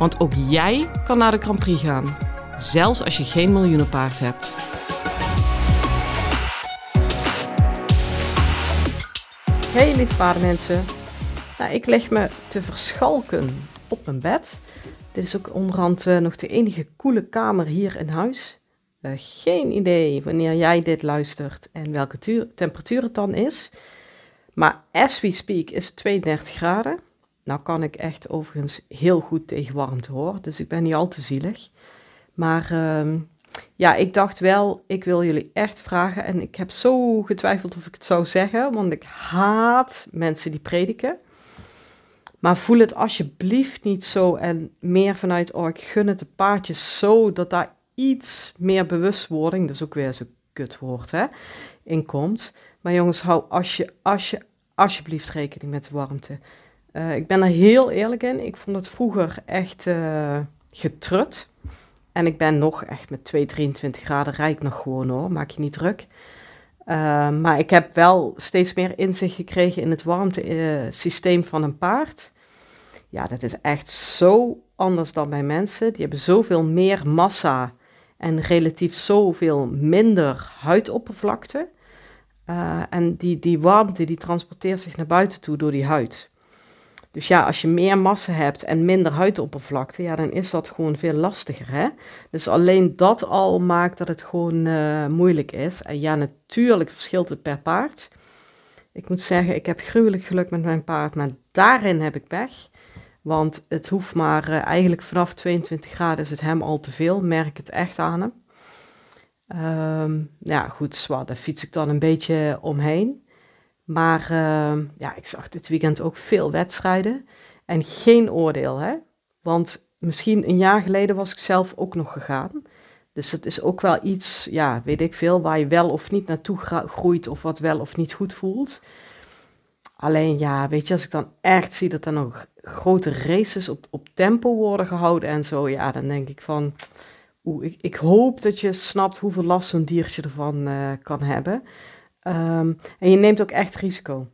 Want ook jij kan naar de Grand Prix gaan, zelfs als je geen miljoenenpaard hebt. Hey lieve paardenmensen. Nou, ik leg me te verschalken op mijn bed. Dit is ook onderhand uh, nog de enige koele kamer hier in huis. Uh, geen idee wanneer jij dit luistert en welke temperatuur het dan is. Maar as we speak is het 32 graden. Nou kan ik echt overigens heel goed tegen warmte hoor, dus ik ben niet al te zielig. Maar uh, ja, ik dacht wel, ik wil jullie echt vragen. En ik heb zo getwijfeld of ik het zou zeggen, want ik haat mensen die prediken. Maar voel het alsjeblieft niet zo en meer vanuit, oh ik gun het de paardjes zo, dat daar iets meer bewustwording, dat is ook weer zo'n kutwoord hè, in komt. Maar jongens, hou als je, als je, alsjeblieft rekening met de warmte. Uh, ik ben er heel eerlijk in. Ik vond het vroeger echt uh, getrut. En ik ben nog echt met 2, 23 graden rijk nog gewoon hoor. Maak je niet druk. Uh, maar ik heb wel steeds meer inzicht gekregen in het warmtesysteem van een paard. Ja, dat is echt zo anders dan bij mensen. Die hebben zoveel meer massa en relatief zoveel minder huidoppervlakte. En die, die warmte die transporteert zich naar buiten toe door die huid. Dus ja, als je meer massa hebt en minder huidoppervlakte, ja, dan is dat gewoon veel lastiger. Hè? Dus alleen dat al maakt dat het gewoon uh, moeilijk is. En ja, natuurlijk verschilt het per paard. Ik moet zeggen, ik heb gruwelijk geluk met mijn paard, maar daarin heb ik pech. Want het hoeft maar uh, eigenlijk vanaf 22 graden is het hem al te veel, merk het echt aan hem. Um, ja, goed, zwaar, daar fiets ik dan een beetje omheen. Maar uh, ja, ik zag dit weekend ook veel wedstrijden. En geen oordeel, hè. Want misschien een jaar geleden was ik zelf ook nog gegaan. Dus het is ook wel iets, ja, weet ik veel, waar je wel of niet naartoe groeit of wat wel of niet goed voelt. Alleen ja, weet je, als ik dan echt zie dat er nog grote races op, op tempo worden gehouden en zo, ja, dan denk ik van, oeh, ik, ik hoop dat je snapt hoeveel last zo'n diertje ervan uh, kan hebben. Um, en je neemt ook echt risico.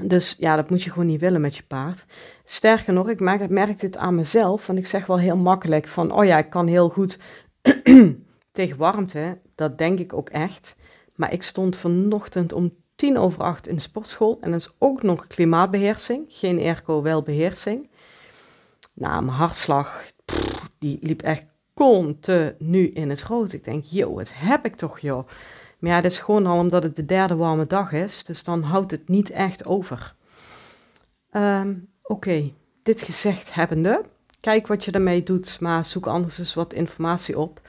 Dus ja, dat moet je gewoon niet willen met je paard. Sterker nog, ik merk, merk dit aan mezelf, want ik zeg wel heel makkelijk van, oh ja, ik kan heel goed tegen warmte. Dat denk ik ook echt. Maar ik stond vanochtend om tien over acht in de sportschool en dat is ook nog klimaatbeheersing, geen airco, wel beheersing. Nou, mijn hartslag, die liep echt continu in het rood. Ik denk, joh, wat heb ik toch, joh. Maar ja, dat is gewoon al omdat het de derde warme dag is, dus dan houdt het niet echt over. Um, Oké, dit gezegd hebbende, kijk wat je ermee doet, maar zoek anders eens wat informatie op.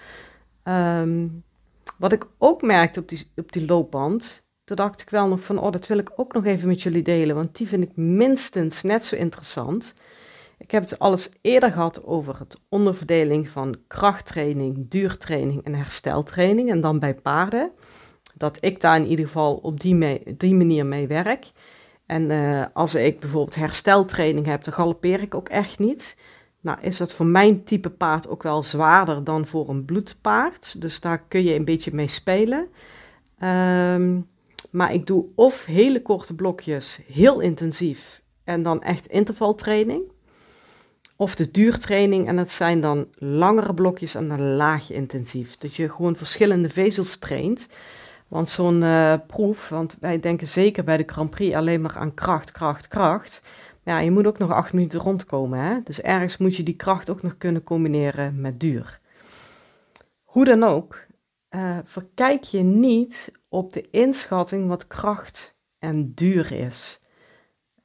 Um, wat ik ook merkte op die, op die loopband, toen dacht ik wel nog van, oh, dat wil ik ook nog even met jullie delen, want die vind ik minstens net zo interessant. Ik heb het alles eerder gehad over het onderverdeling van krachttraining, duurtraining en hersteltraining. En dan bij paarden. Dat ik daar in ieder geval op die, manier mee werk. En uh, als ik bijvoorbeeld hersteltraining heb, dan galoppeer ik ook echt niet. Nou is dat voor mijn type paard ook wel zwaarder dan voor een bloedpaard. Dus daar kun je een beetje mee spelen. Um, maar ik doe of hele korte blokjes, heel intensief. En dan echt intervaltraining. Of de duurtraining en dat zijn dan langere blokjes en dan laag intensief. Dat je gewoon verschillende vezels traint. Want zo'n uh, proef, want wij denken zeker bij de Grand Prix alleen maar aan kracht, kracht, kracht. Ja, je moet ook nog acht minuten rondkomen. Hè? Dus ergens moet je die kracht ook nog kunnen combineren met duur. Hoe dan ook, uh, verkijk je niet op de inschatting wat kracht en duur is.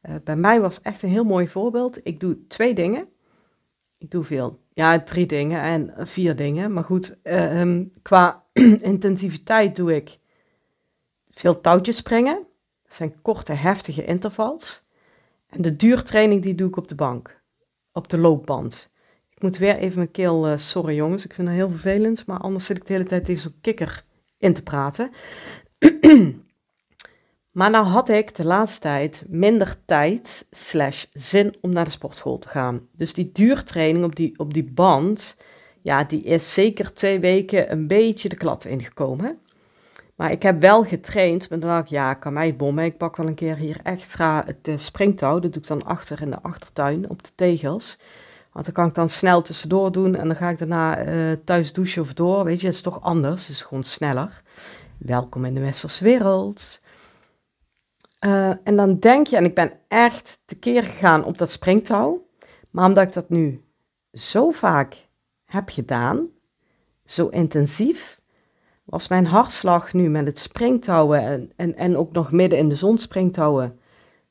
Uh, bij mij was echt een heel mooi voorbeeld. Ik doe twee dingen ik doe veel. Ja, drie dingen en vier dingen. Maar goed, uh, qua intensiviteit doe ik veel touwtjes springen. Dat zijn korte, heftige intervals. En de duurtraining die doe ik op de bank, op de loopband. Ik moet weer even mijn keel, uh, sorry jongens, ik vind het heel vervelend, maar anders zit ik de hele tijd tegen zo'n kikker in te praten. maar nou had ik de laatste tijd minder tijd slash zin om naar de sportschool te gaan. Dus die duurtraining op die, op die band, ja, die is zeker twee weken een beetje de klad ingekomen. Maar ik heb wel getraind, maar dan ik, ja, kan mij bommen. Ik pak wel een keer hier extra het uh, springtouw. Dat doe ik dan achter in de achtertuin op de tegels. Want dan kan ik dan snel tussendoor doen en dan ga ik daarna uh, thuis douchen of door. Weet je, het is toch anders. Het is gewoon sneller. Welkom in de westerse wereld. Uh, en dan denk je, en ik ben echt tekeer gegaan op dat springtouw. Maar omdat ik dat nu zo vaak heb gedaan, zo intensief, was mijn hartslag nu met het springtouwen en, en, en ook nog midden in de zon springtouwen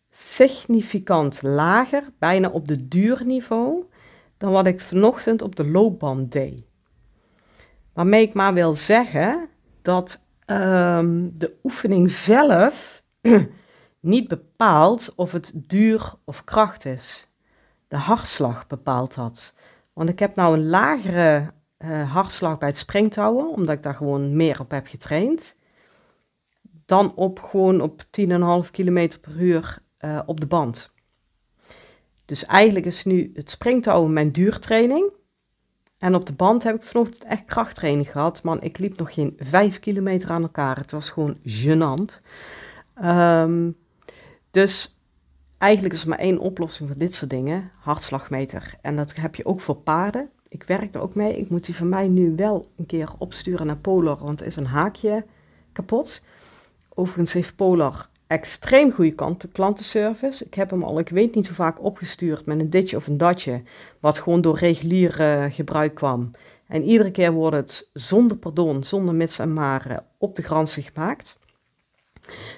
significant lager, bijna op de duurniveau, dan wat ik vanochtend op de loopband deed. Waarmee ik maar wil zeggen dat um, de oefening zelf niet bepaalt of het duur of kracht is. De hartslag bepaalt dat. Want ik heb nou een lagere uh, hartslag bij het springtouwen, omdat ik daar gewoon meer op heb getraind. Dan op gewoon op 10,5 km per uur uh, op de band. Dus eigenlijk is nu het springtouwen mijn duurtraining. En op de band heb ik vanochtend echt krachttraining gehad. Man, ik liep nog geen 5 kilometer aan elkaar. Het was gewoon gênant. Um, dus eigenlijk is er maar één oplossing voor dit soort dingen. Hartslagmeter. En dat heb je ook voor paarden. Ik werk er ook mee. Ik moet die van mij nu wel een keer opsturen naar Polar, want er is een haakje kapot. Overigens heeft Polar extreem goede klantenservice. Ik heb hem al, ik weet niet hoe vaak opgestuurd met een ditje of een datje, wat gewoon door regulier uh, gebruik kwam. En iedere keer wordt het zonder pardon, zonder mits en maren op de gransen gemaakt.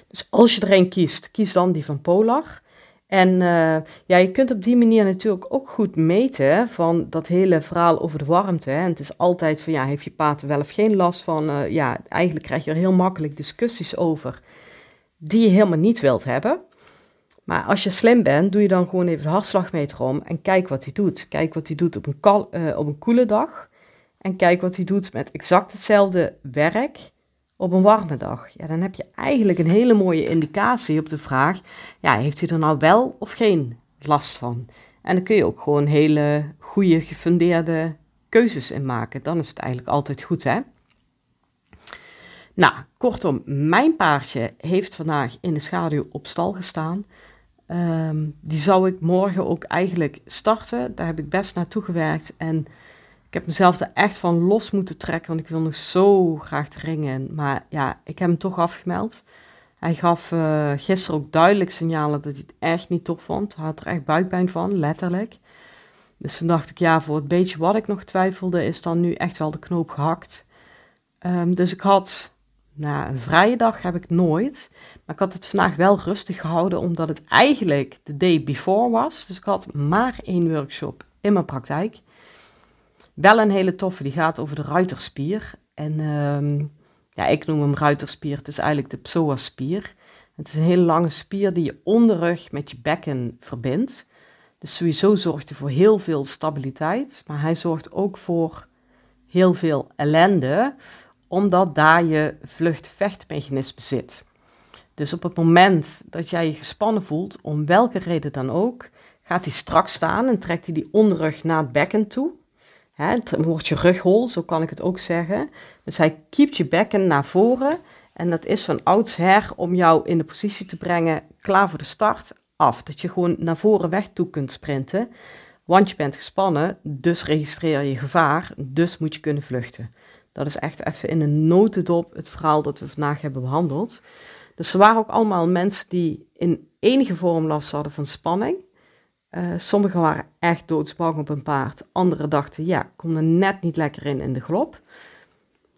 Dus als je er een kiest, kies dan die van Polar. En uh, ja, je kunt op die manier natuurlijk ook goed meten van dat hele verhaal over de warmte. Hè. En het is altijd van, ja, heeft je paard wel of geen last van? Uh, ja, eigenlijk krijg je er heel makkelijk discussies over die je helemaal niet wilt hebben. Maar als je slim bent, doe je dan gewoon even de hartslagmeter om en kijk wat hij doet. Kijk wat hij doet op een, kal, uh, op een koele dag. En kijk wat hij doet met exact hetzelfde werk op een warme dag. Ja, dan heb je eigenlijk een hele mooie indicatie op de vraag: ja, heeft hij er nou wel of geen last van? En dan kun je ook gewoon hele goede, gefundeerde keuzes in maken. Dan is het eigenlijk altijd goed, hè? Nou, kortom, mijn paardje heeft vandaag in de schaduw op stal gestaan. Um, die zou ik morgen ook eigenlijk starten. Daar heb ik best naartoe gewerkt. En ik heb mezelf er echt van los moeten trekken, want ik wil nog zo graag ringen. Maar ja, ik heb hem toch afgemeld. Hij gaf uh, gisteren ook duidelijk signalen dat hij het echt niet tof vond. Hij had er echt buikpijn van, letterlijk. Dus toen dacht ik, ja, voor het beetje wat ik nog twijfelde, is dan nu echt wel de knoop gehakt. Um, dus ik had nou, een vrije dag heb ik nooit. Maar ik had het vandaag wel rustig gehouden, omdat het eigenlijk de day before was. Dus ik had maar één workshop in mijn praktijk. Wel een hele toffe, die gaat over de ruiterspier. En um, ja, ik noem hem ruiterspier. Het is eigenlijk de psoaspier. Het is een hele lange spier die je onderrug met je bekken verbindt. Dus sowieso zorgt hij voor heel veel stabiliteit. Maar hij zorgt ook voor heel veel ellende omdat daar je vlucht-vechtmechanisme zit. Dus op het moment dat jij je gespannen voelt, om welke reden dan ook, gaat hij strak staan en trekt hij die onderrug naar het bekken toe. Het wordt je rug hol, zo kan ik het ook zeggen. Dus hij kiept je bekken naar voren en dat is van oudsher om jou in de positie te brengen, klaar voor de start, af. Dat je gewoon naar voren weg toe kunt sprinten, want je bent gespannen, dus registreer je gevaar, dus moet je kunnen vluchten. Dat is echt even in een notendop het verhaal dat we vandaag hebben behandeld. Dus er waren ook allemaal mensen die in enige vorm last hadden van spanning. Uh, sommigen waren echt doodsbang op een paard. Anderen dachten, ja, kom er net niet lekker in in de glop.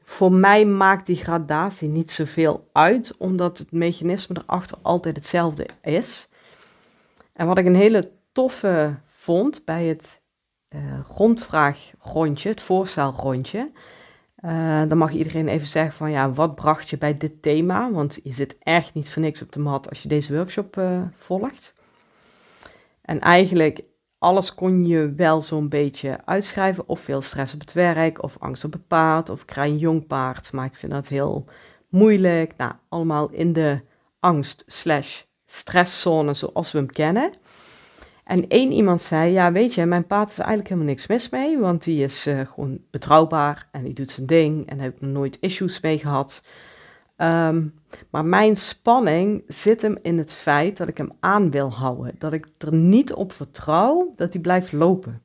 Voor mij maakt die gradatie niet zoveel uit, omdat het mechanisme erachter altijd hetzelfde is. En wat ik een hele toffe vond bij het uh, rondvraagrondje, het voorstelrondje, uh, dan mag iedereen even zeggen van ja, wat bracht je bij dit thema? Want je zit echt niet voor niks op de mat als je deze workshop volgt. En eigenlijk alles kon je wel zo'n beetje uitschrijven. Of veel stress op het werk, of angst op het paard, of ik krijg een jong paard. Maar ik vind dat heel moeilijk. Nou, allemaal in de angst slash stresszone zoals we hem kennen. En één iemand zei, ja weet je, mijn paard is eigenlijk helemaal niks mis mee, want die is uh, gewoon betrouwbaar en die doet zijn ding en daar heb ik nooit issues mee gehad. Um, maar mijn spanning zit hem in het feit dat ik hem aan wil houden, dat ik er niet op vertrouw dat hij blijft lopen.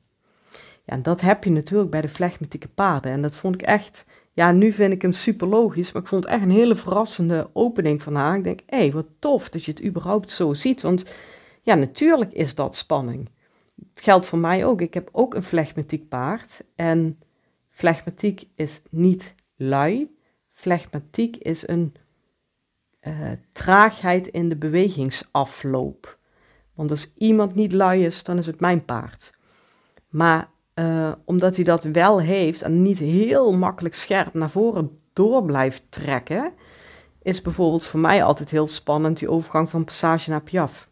Ja, en dat heb je natuurlijk bij de flegmatieke paarden en dat vond ik echt, ja nu vind ik hem super logisch, maar ik vond het echt een hele verrassende opening van haar. Ik denk, hé, hey, wat tof dat je het überhaupt zo ziet, want ja, natuurlijk is dat spanning. Het geldt voor mij ook. Ik heb ook een flegmatiek paard. En flegmatiek is niet lui. Flegmatiek is een uh, traagheid in de bewegingsafloop. Want als iemand niet lui is, dan is het mijn paard. Maar uh, omdat hij dat wel heeft en niet heel makkelijk scherp naar voren door blijft trekken, is bijvoorbeeld voor mij altijd heel spannend die overgang van passage naar piaf.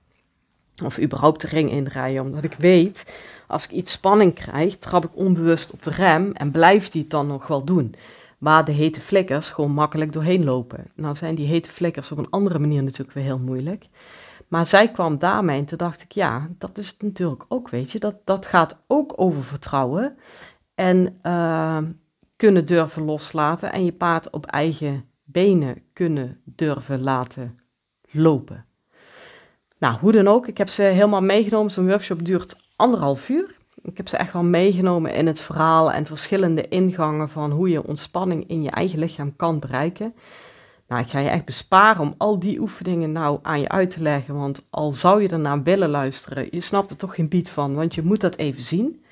Of überhaupt de ring inrijden, omdat ik weet, als ik iets spanning krijg, trap ik onbewust op de rem en blijft die het dan nog wel doen. Waar de hete flikkers gewoon makkelijk doorheen lopen. Nou zijn die hete flikkers op een andere manier natuurlijk weer heel moeilijk. Maar zij kwam daarmee en toen dacht ik, ja, dat is het natuurlijk ook, weet je. Dat, dat gaat ook over vertrouwen en uh, kunnen durven loslaten en je paard op eigen benen kunnen durven laten lopen. Nou, hoe dan ook, ik heb ze helemaal meegenomen. Zo'n workshop duurt anderhalf uur. Ik heb ze echt wel meegenomen in het verhaal en verschillende ingangen van hoe je ontspanning in je eigen lichaam kan bereiken. Nou, ik ga je echt besparen om al die oefeningen nou aan je uit te leggen, want al zou je ernaar willen luisteren, je snapt er toch geen bied van, want je moet dat even zien.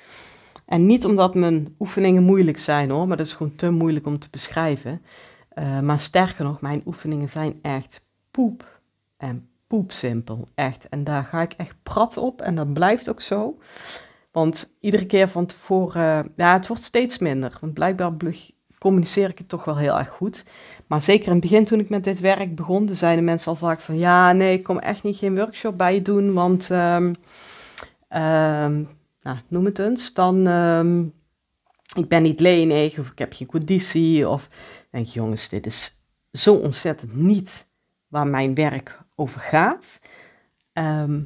En niet omdat mijn oefeningen moeilijk zijn hoor, maar dat is gewoon te moeilijk om te beschrijven. Uh, maar sterker nog, mijn oefeningen zijn echt poep en poepsimpel, echt. En daar ga ik echt prat op en dat blijft ook zo. Want iedere keer van tevoren, ja, het wordt steeds minder. Want blijkbaar communiceer ik het toch wel heel erg goed. Maar zeker in het begin toen ik met dit werk begon, zeiden mensen al vaak van, ja, nee, ik kom echt niet geen workshop bij je doen, want, um, nou, noem het eens, dan, um, ik ben niet lenig of ik heb geen conditie. Of denk jongens, dit is zo ontzettend niet waar mijn werk over gaat. Ehm,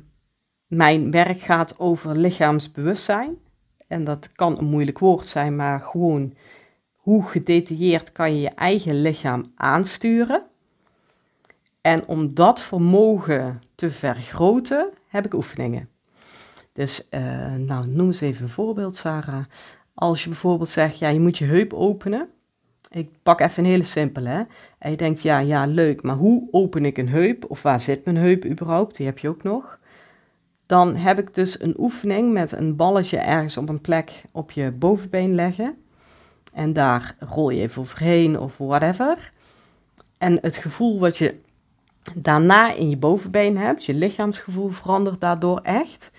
mijn werk gaat over lichaamsbewustzijn. En dat kan een moeilijk woord zijn, maar gewoon hoe gedetailleerd kan je je eigen lichaam aansturen. En om dat vermogen te vergroten, heb ik oefeningen. Dus, uh, nou, noem eens even een voorbeeld, Sarah. Als je bijvoorbeeld zegt, ja, je moet je heup openen. Ik pak even een hele simpele. Hè? En je denkt, ja, ja, leuk, maar hoe open ik een heup? Of waar zit mijn heup überhaupt? Die heb je ook nog. Dan heb ik dus een oefening met een balletje ergens op een plek op je bovenbeen leggen. En daar rol je even overheen of whatever. En het gevoel wat je daarna in je bovenbeen hebt, je lichaamsgevoel verandert daardoor echt.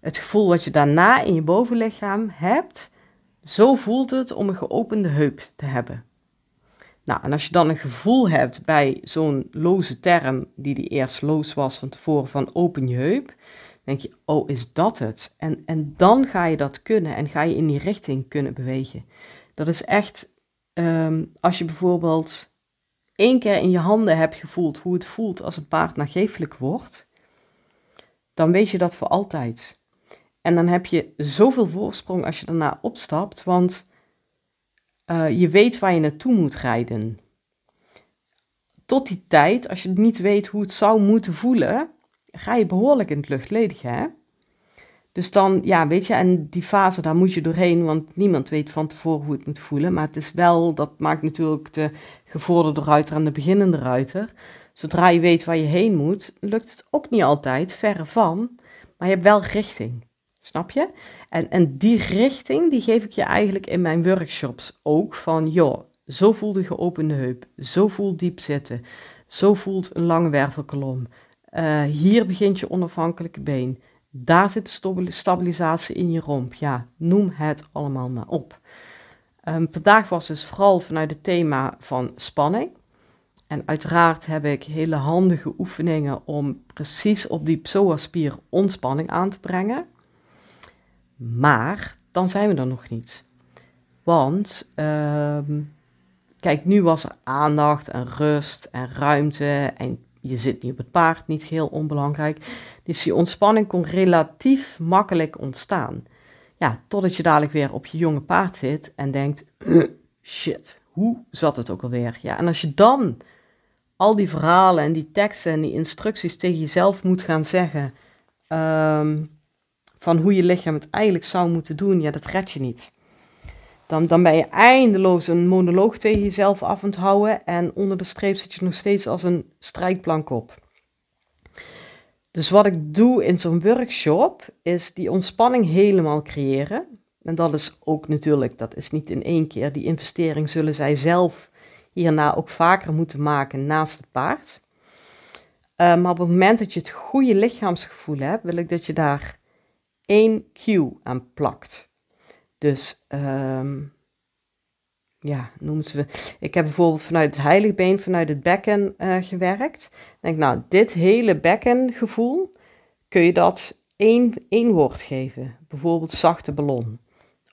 Het gevoel wat je daarna in je bovenlichaam hebt, zo voelt het om een geopende heup te hebben. Nou, en als je dan een gevoel hebt bij zo'n loze term, die die eerst loos was van tevoren, van open je heup, denk je, oh, is dat het? En, en dan ga je dat kunnen en ga je in die richting kunnen bewegen. Dat is echt, um, als je bijvoorbeeld één keer in je handen hebt gevoeld hoe het voelt als een paard nageeflijk wordt, dan weet je dat voor altijd. En dan heb je zoveel voorsprong als je daarna opstapt, want uh, je weet waar je naartoe moet rijden. Tot die tijd, als je niet weet hoe het zou moeten voelen, ga je behoorlijk in het luchtledige. Hè? Dus dan, ja, weet je, en die fase, daar moet je doorheen, want niemand weet van tevoren hoe het moet voelen. Maar het is wel, dat maakt natuurlijk de gevorderde ruiter en de beginnende ruiter. Zodra je weet waar je heen moet, lukt het ook niet altijd, verre van. Maar je hebt wel richting. Snap je? En, en die richting, die geef ik je eigenlijk in mijn workshops ook. Van, joh, zo voelt de geopende heup. Zo voelt diep zitten. Zo voelt een lange wervelkolom. Uh, hier begint je onafhankelijke been. Daar zit stabilisatie in je romp. Ja, noem het allemaal maar op. Um, vandaag was dus vooral vanuit het thema van spanning. En uiteraard heb ik hele handige oefeningen om precies op die psoaspier ontspanning aan te brengen. Maar dan zijn we er nog niet. Want ehm, kijk, nu was er aandacht en rust en ruimte en je zit niet op het paard, niet heel onbelangrijk. Dus die ontspanning kon relatief makkelijk ontstaan. Ja, totdat je dadelijk weer op je jonge paard zit en denkt, shit, hoe zat het ook alweer? Ja, en als je dan al die verhalen en die teksten en die instructies tegen jezelf moet gaan zeggen, ehm, van hoe je lichaam het eigenlijk zou moeten doen, ja, dat red je niet. Dan, ben je eindeloos een monoloog tegen jezelf af aan houden en onder de streep zit je nog steeds als een strijkplank op. Dus wat ik doe in zo'n workshop is die ontspanning helemaal creëren. En dat is ook natuurlijk, dat is niet in één keer. Die investering zullen zij zelf hierna ook vaker moeten maken naast het paard. Uh, maar op het moment dat je het goede lichaamsgevoel hebt, wil ik dat je daar één cue aan plakt. Dus um, ja, noemen ze. Ik heb bijvoorbeeld vanuit het heiligbeen, vanuit het bekken uh, gewerkt. denk, nou, dit hele bekkengevoel, kun je dat één, één woord geven. Bijvoorbeeld zachte ballon.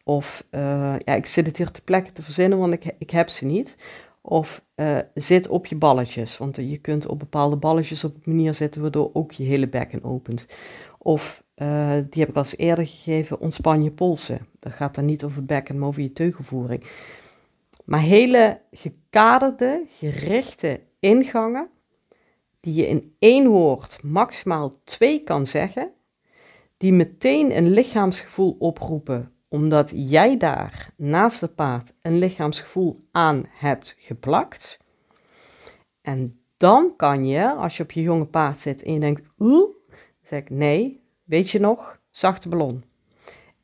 Of, uh, ja, ik zit het hier te plekken te verzinnen, want ik, ik heb ze niet. Of uh, zit op je balletjes, want je kunt op bepaalde balletjes op een manier zitten waardoor ook je hele bekken opent. Of uh, die heb ik al eens eerder gegeven, ontspan je polsen. Dat gaat dan niet over bekken, maar over je teugelvoering. Maar hele gekaderde, gerichte ingangen, die je in één woord maximaal twee kan zeggen, die meteen een lichaamsgevoel oproepen, omdat jij daar naast het paard een lichaamsgevoel aan hebt geplakt. En dan kan je, als je op je jonge paard zit en je denkt, oeh, zeg ik nee, weet je nog, zachte ballon.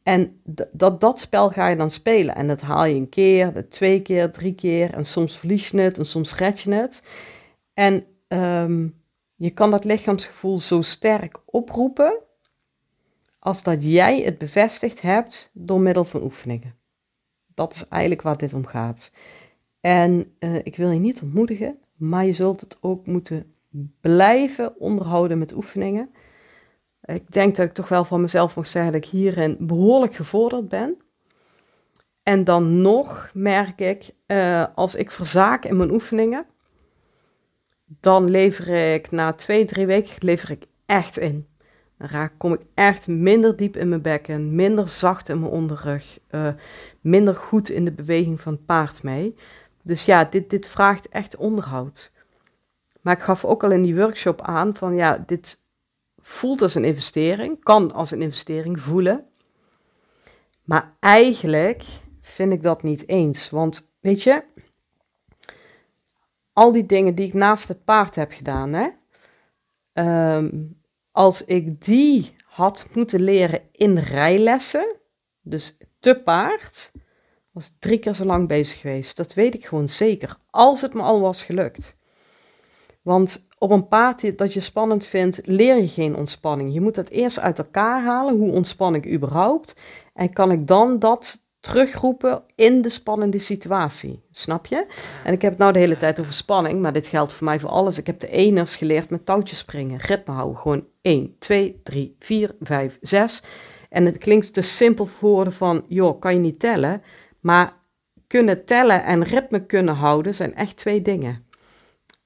En dat, dat spel ga je dan spelen. En dat haal je een keer, twee keer, drie keer. En soms verlies je het en soms red je het. En um, je kan dat lichaamsgevoel zo sterk oproepen als dat jij het bevestigd hebt door middel van oefeningen. Dat is eigenlijk waar dit om gaat. En uh, ik wil je niet ontmoedigen, maar je zult het ook moeten blijven onderhouden met oefeningen. Ik denk dat ik toch wel van mezelf mag zeggen dat ik hierin behoorlijk gevorderd ben. En dan nog merk ik, uh, als ik verzaak in mijn oefeningen, dan lever ik na twee, drie weken lever ik echt in. Dan raak, kom ik echt minder diep in mijn bekken, minder zacht in mijn onderrug, uh, minder goed in de beweging van het paard mee. Dus ja, dit, dit vraagt echt onderhoud. Maar ik gaf ook al in die workshop aan van ja, dit voelt als een investering, kan als een investering voelen. Maar eigenlijk vind ik dat niet eens. Want weet je, al die dingen die ik naast het paard heb gedaan, hè, ehm, als ik die had moeten leren in rijlessen, dus te paard, was drie keer zo lang bezig geweest. Dat weet ik gewoon zeker, als het me al was gelukt. Want op een paard dat je spannend vindt, leer je geen ontspanning. Je moet dat eerst uit elkaar halen. Hoe ontspan ik überhaupt? En kan ik dan dat terugroepen in de spannende situatie? Snap je? En ik heb het nou de hele tijd over spanning, maar dit geldt voor mij voor alles. Ik heb de eners geleerd met touwtjes springen, ritme houden. Gewoon 1, 2, 3, 4, 5, 6. En het klinkt te simpel voor woorden van, joh, kan je niet tellen. Maar kunnen tellen en ritme kunnen houden zijn echt twee dingen.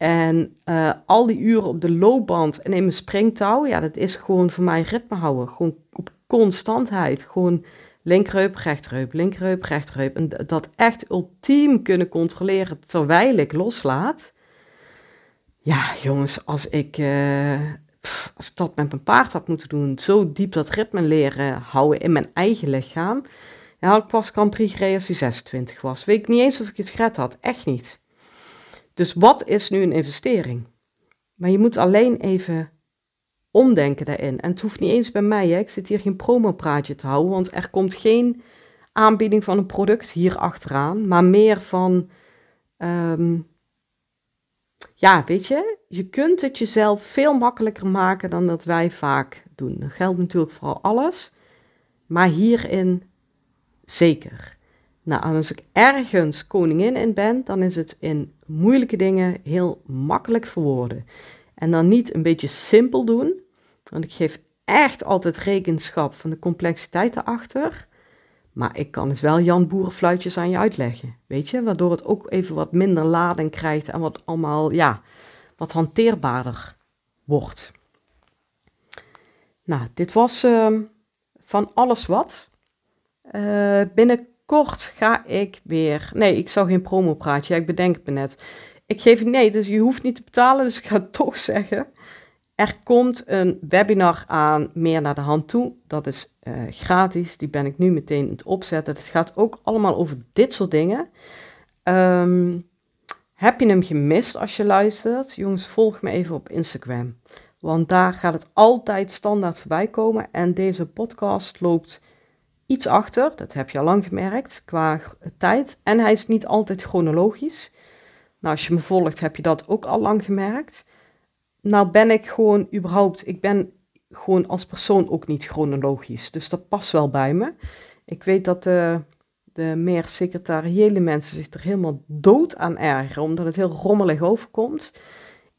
En uh, al die uren op de loopband en in mijn springtouw, ja, dat is gewoon voor mij ritme houden. Gewoon op constantheid. Gewoon linkerheup, rechterheup, linkerheup, rechterheup. En dat echt ultiem kunnen controleren terwijl ik loslaat. Ja, jongens, als ik, pff, als ik dat met mijn paard had moeten doen, zo diep dat ritme leren houden in mijn eigen lichaam. Ja, had ik pas Grand Prix gereden als hij 26 was. Weet ik niet eens of ik het gered had. Echt niet. Dus wat is nu een investering? Maar je moet alleen even omdenken daarin. En het hoeft niet eens bij mij. Hè? Ik zit hier geen promopraatje te houden, want er komt geen aanbieding van een product hier achteraan, maar meer van, ehm, ja, weet je, je kunt het jezelf veel makkelijker maken dan dat wij vaak doen. Dat geldt natuurlijk voor alles, maar hierin zeker. Nou, als ik ergens koningin in ben, dan is het in moeilijke dingen heel makkelijk verwoorden. En dan niet een beetje simpel doen, want ik geef echt altijd rekenschap van de complexiteit erachter. Maar ik kan het wel Jan Boerenfluitjes aan je uitleggen, weet je? Waardoor het ook even wat minder lading krijgt en wat allemaal, ja, wat hanteerbaarder wordt. Nou, dit was uh, van alles wat. Uh, binnenkort ga ik weer. Nee, ik zou geen promo praatje. ik bedenk het me net. Ik geef nee, dus je hoeft niet te betalen, dus ik ga toch zeggen. Er komt een webinar aan Meer naar de hand toe. Dat is uh, gratis. Die ben ik nu meteen aan het opzetten. Het gaat ook allemaal over dit soort dingen. Um, heb je hem gemist als je luistert? Jongens, volg me even op Instagram. Want daar gaat het altijd standaard voorbij komen. En deze podcast loopt iets achter. Dat heb je al lang gemerkt qua tijd. En hij is niet altijd chronologisch. Nou, als je me volgt, heb je dat ook al lang gemerkt. Nou ben ik gewoon überhaupt, ik ben gewoon als persoon ook niet chronologisch. Dus dat past wel bij me. Ik weet dat de, de meer secretariële mensen zich er helemaal dood aan ergeren, omdat het heel rommelig overkomt.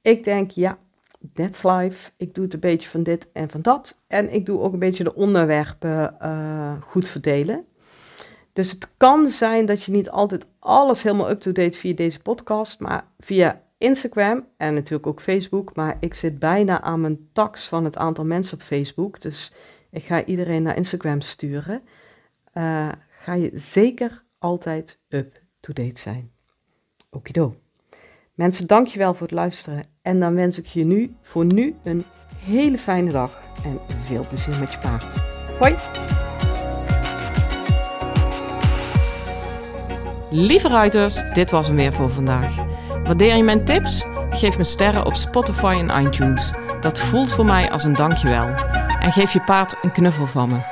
Ik denk, ja, that's life. Ik doe het een beetje van dit en van dat. En ik doe ook een beetje de onderwerpen uh, goed verdelen. Dus het kan zijn dat je niet altijd alles helemaal up-to-date via deze podcast, maar via Instagram en natuurlijk ook Facebook. Maar ik zit bijna aan mijn tax van het aantal mensen op Facebook. Dus ik ga iedereen naar Instagram sturen. Uh, ga je zeker altijd up-to-date zijn. Okido. Mensen, dankjewel voor het luisteren. En dan wens ik je nu voor nu een hele fijne dag en veel plezier met je paard. Hoi! Lieve ruiters, dit was hem weer voor vandaag. Waardeer je mijn tips? Geef me sterren op Spotify en iTunes. Dat voelt voor mij als een dankjewel. En geef je paard een knuffel van me.